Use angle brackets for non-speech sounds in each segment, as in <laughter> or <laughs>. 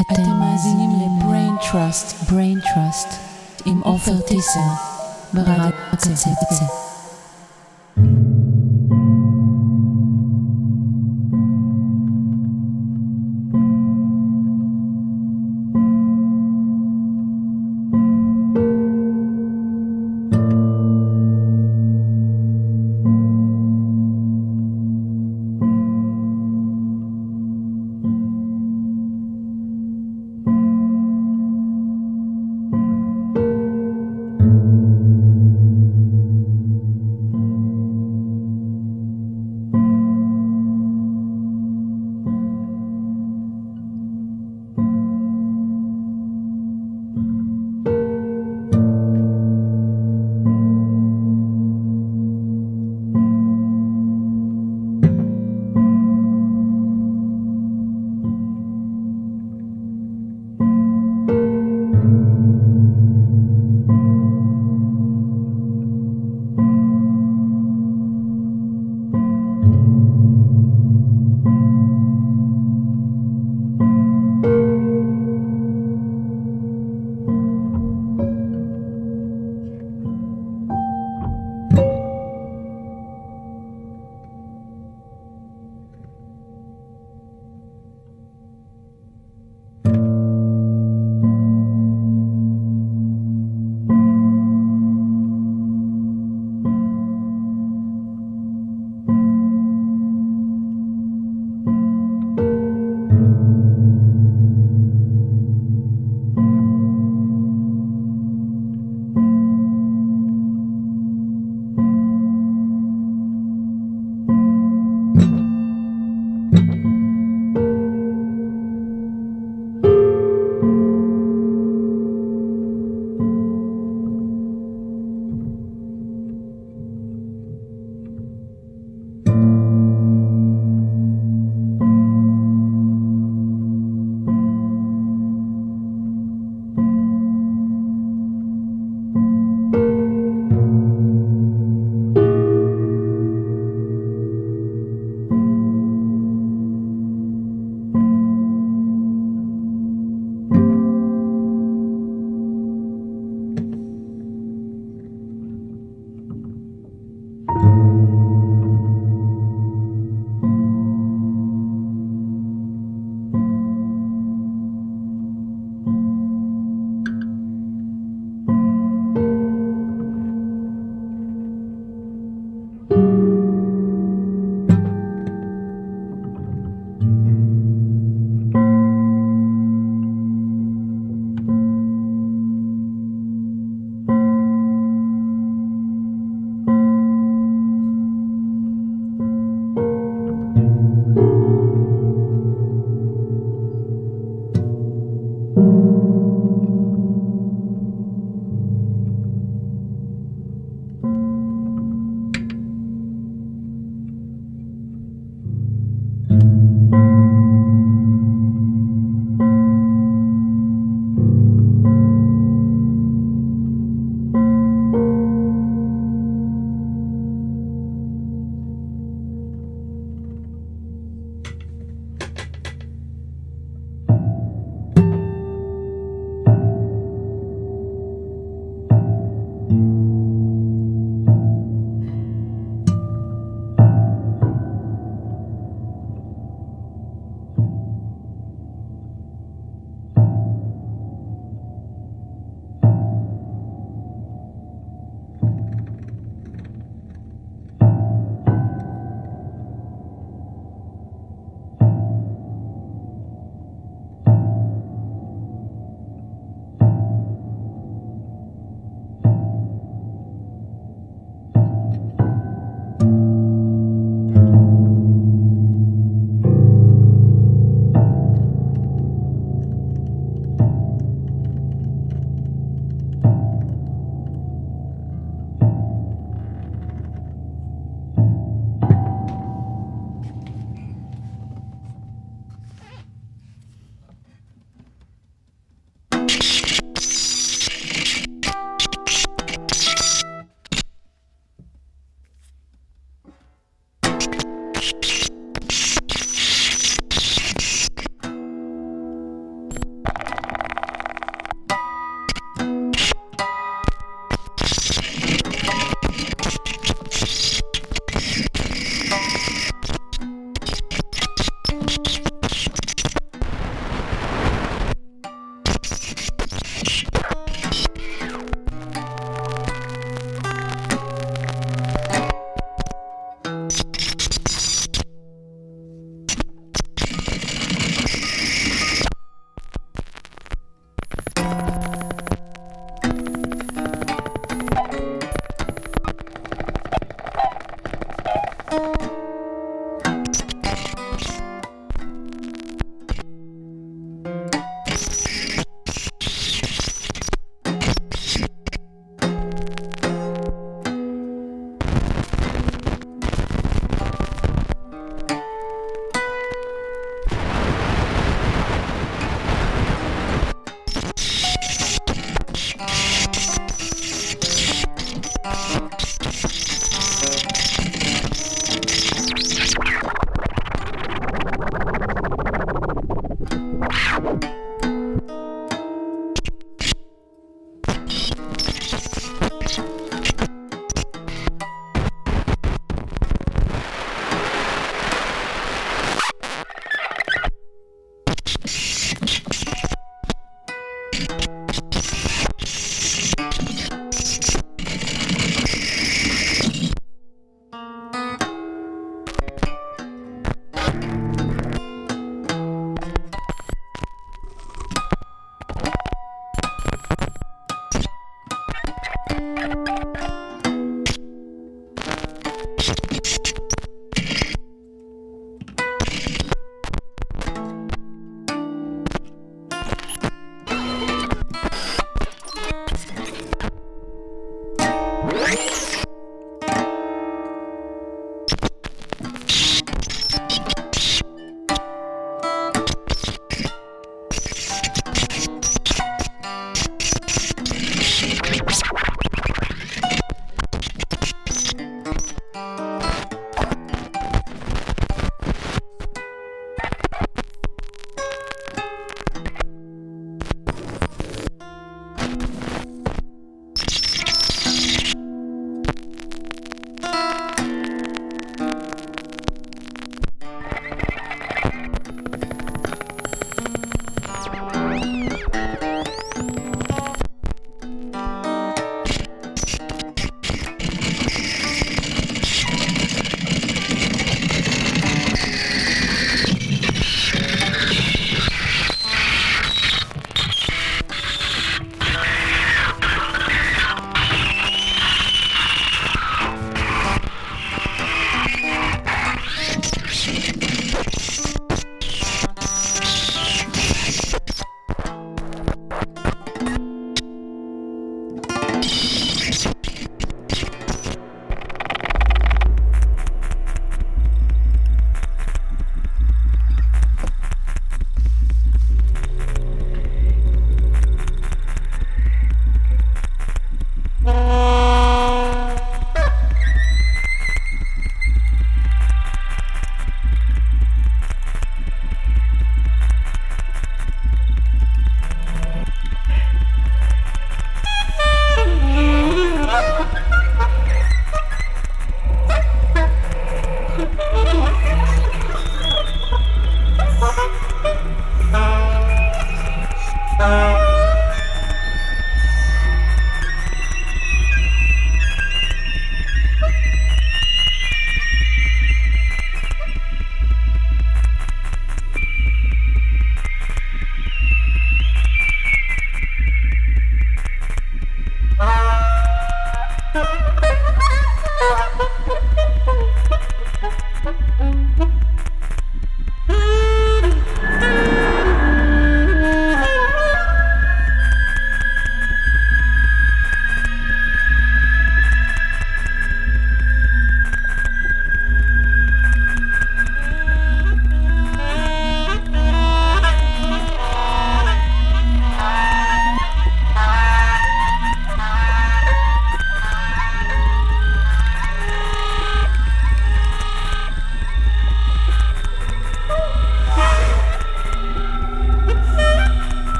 אתם מאזינים ל-brain trust, brain trust, עם עופר טיסר, ברדיו קצה.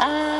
Piang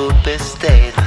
people been.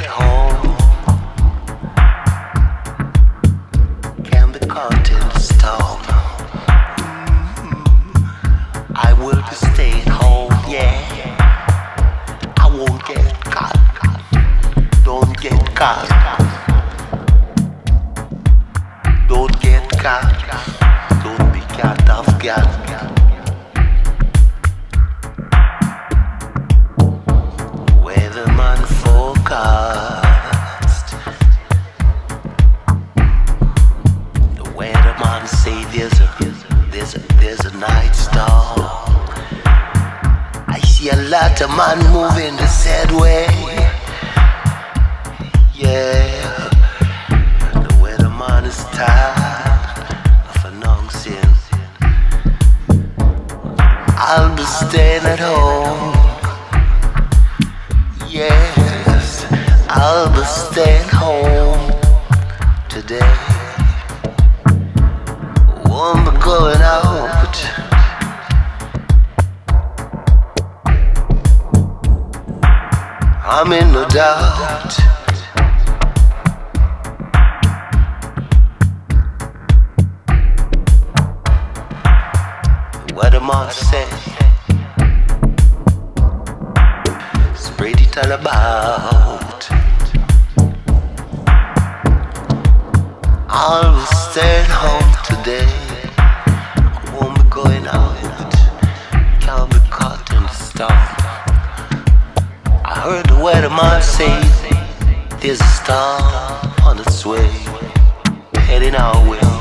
heading our way.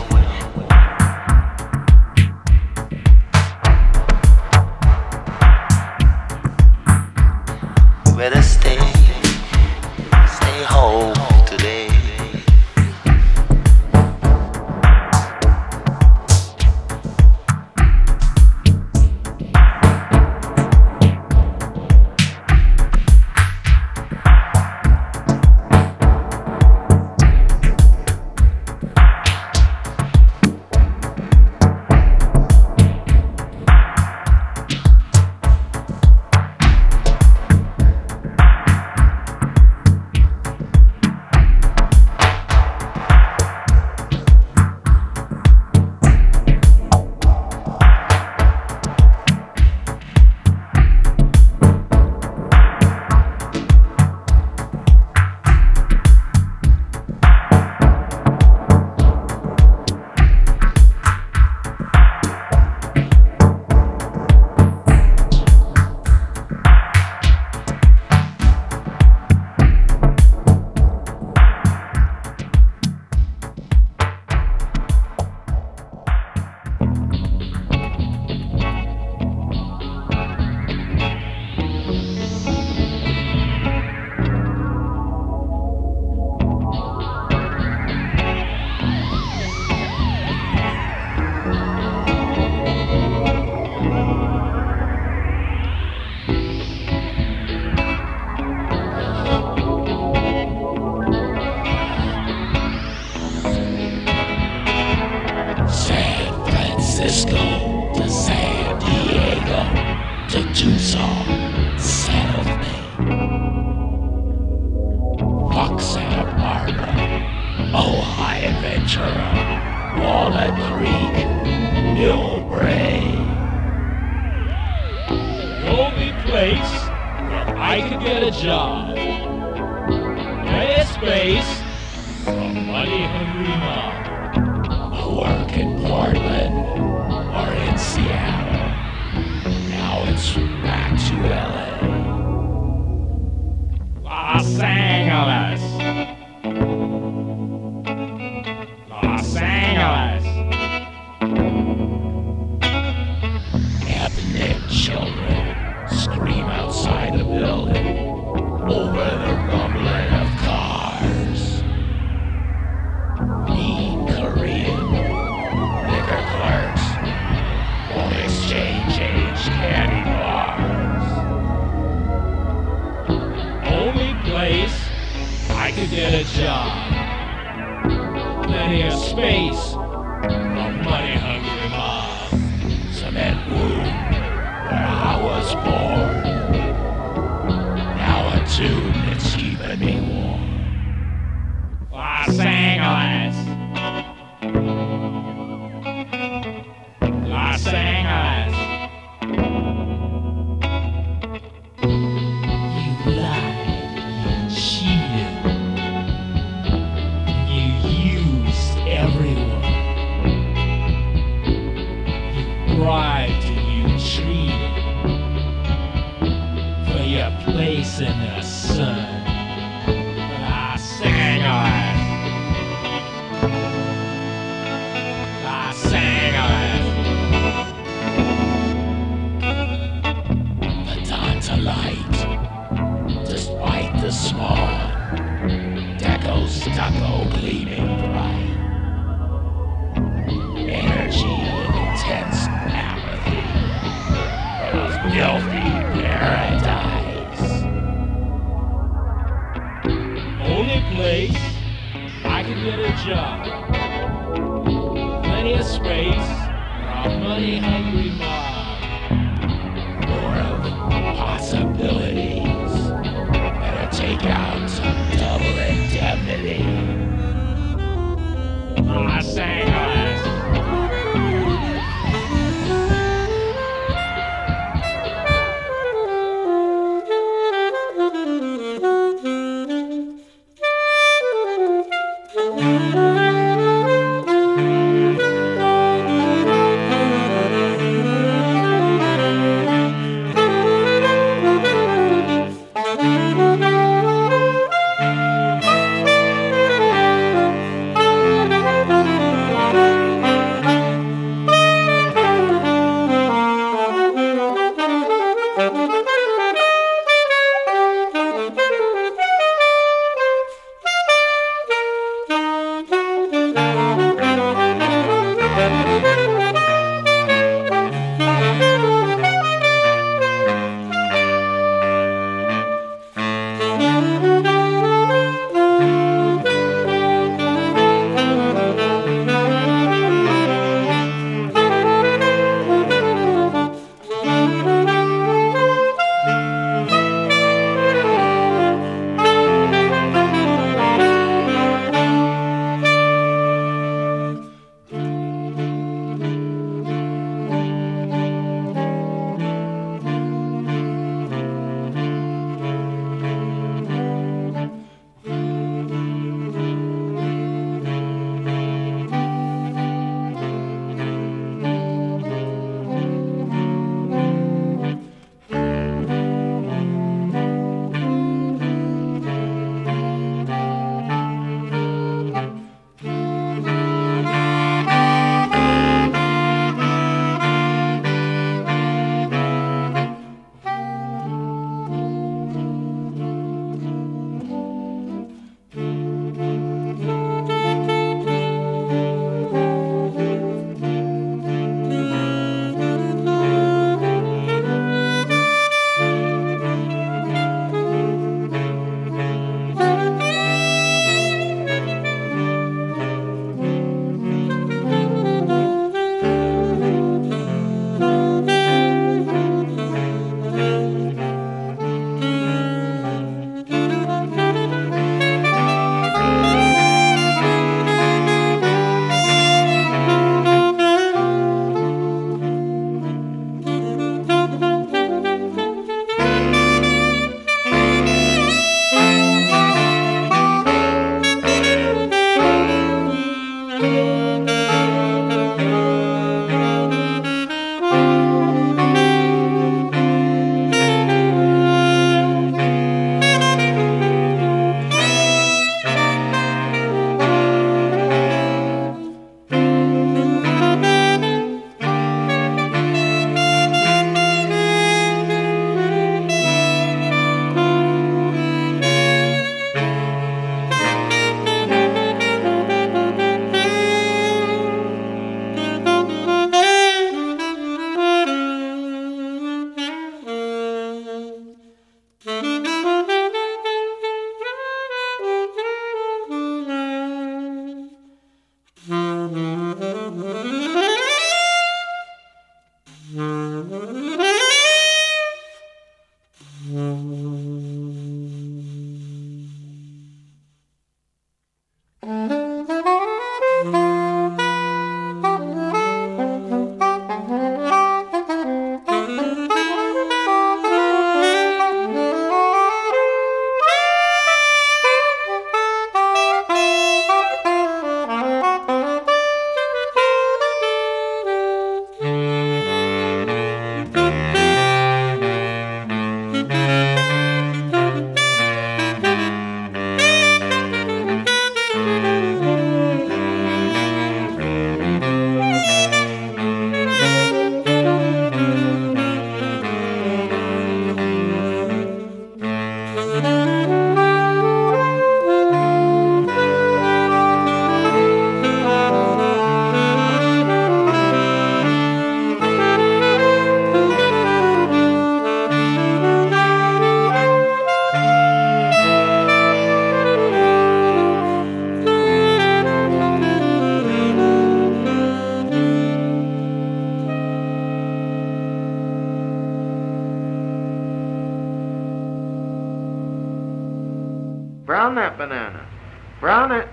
Brown it.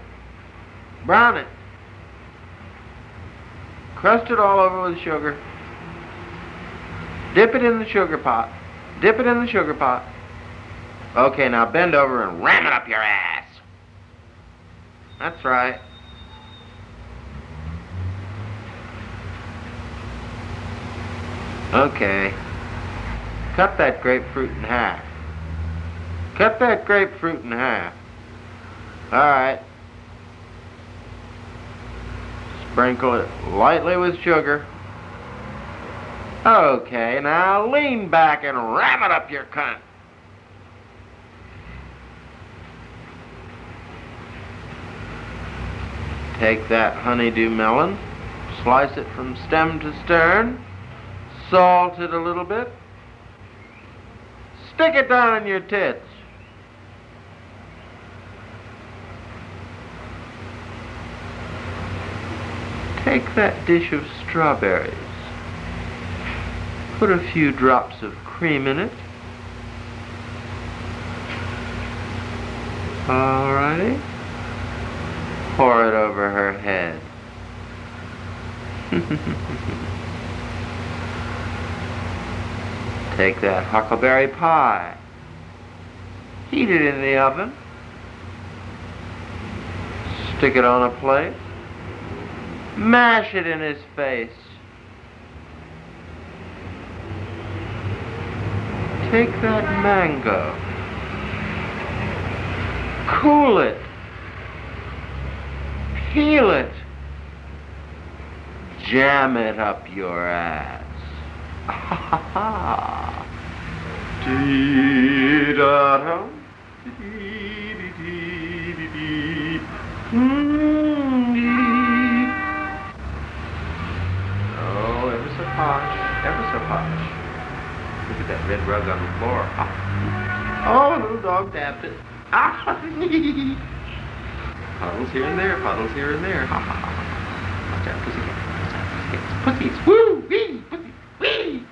Brown it, crust it all over with sugar. Dip it in the sugar pot. Dip it in the sugar pot. Okay, now bend over and ram it up your ass. That's right. Okay. Cut that grapefruit in half. Cut that grapefruit in half. Alright. Sprinkle it lightly with sugar. Okay, now lean back and ram it up your cunt. Take that honeydew melon, slice it from stem to stern, salt it a little bit, stick it down in your tits. Take that dish of strawberries, put a few drops of cream in it. Alrighty. Pour it over her head. <laughs> Take that huckleberry pie. Heat it in the oven. Stick it on a plate. Mash it in his face. Take that mango. Cool it. Peel it. Jam it up your ass. <laughs> Ha ha ha. Dee da dum. Dee dee dee dee dee. Mm, dee. Oh, ever so posh, ever so posh. Look at that red rug on the floor. Ah. <laughs> Oh, little dog tapped it. <laughs> Ah. puddles here and there, puddles here and there. Ha ha ha. Watch out, pussycat. Watch out, pussycats. Pussies. Woo! Wee! Pussy. Wee!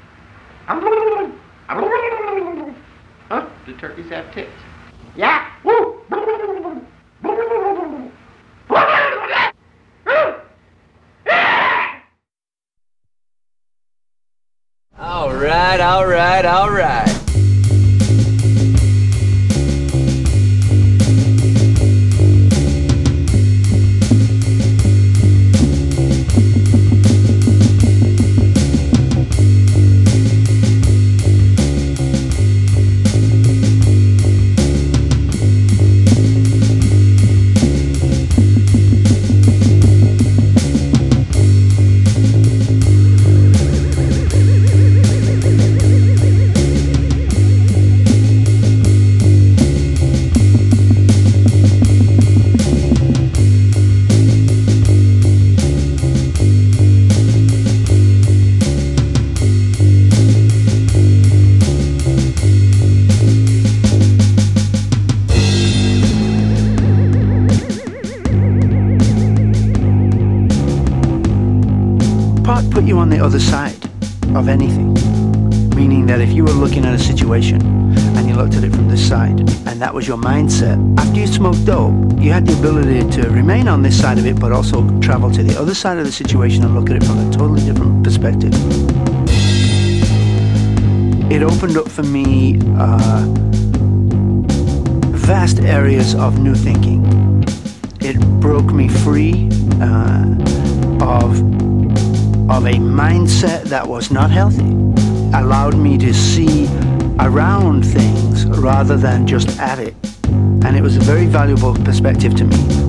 Huh? Do turkeys have tits? Yeah! Woo! All right, all right, all right. Put you on the other side of anything. Meaning that if you were looking at a situation and you looked at it from this side and that was your mindset, after you smoked dope, you had the ability to remain on this side of it but also travel to the other side of the situation and look at it from a totally different perspective. It opened up for me uh, vast areas of new thinking. It broke me free uh, of of a mindset that was not healthy allowed me to see around things rather than just at it. And it was a very valuable perspective to me.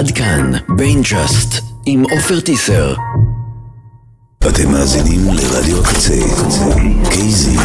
עד כאן, בין ג'אסט, עם עופר טיסר. אתם מאזינים לרדיו הקצה, קייזי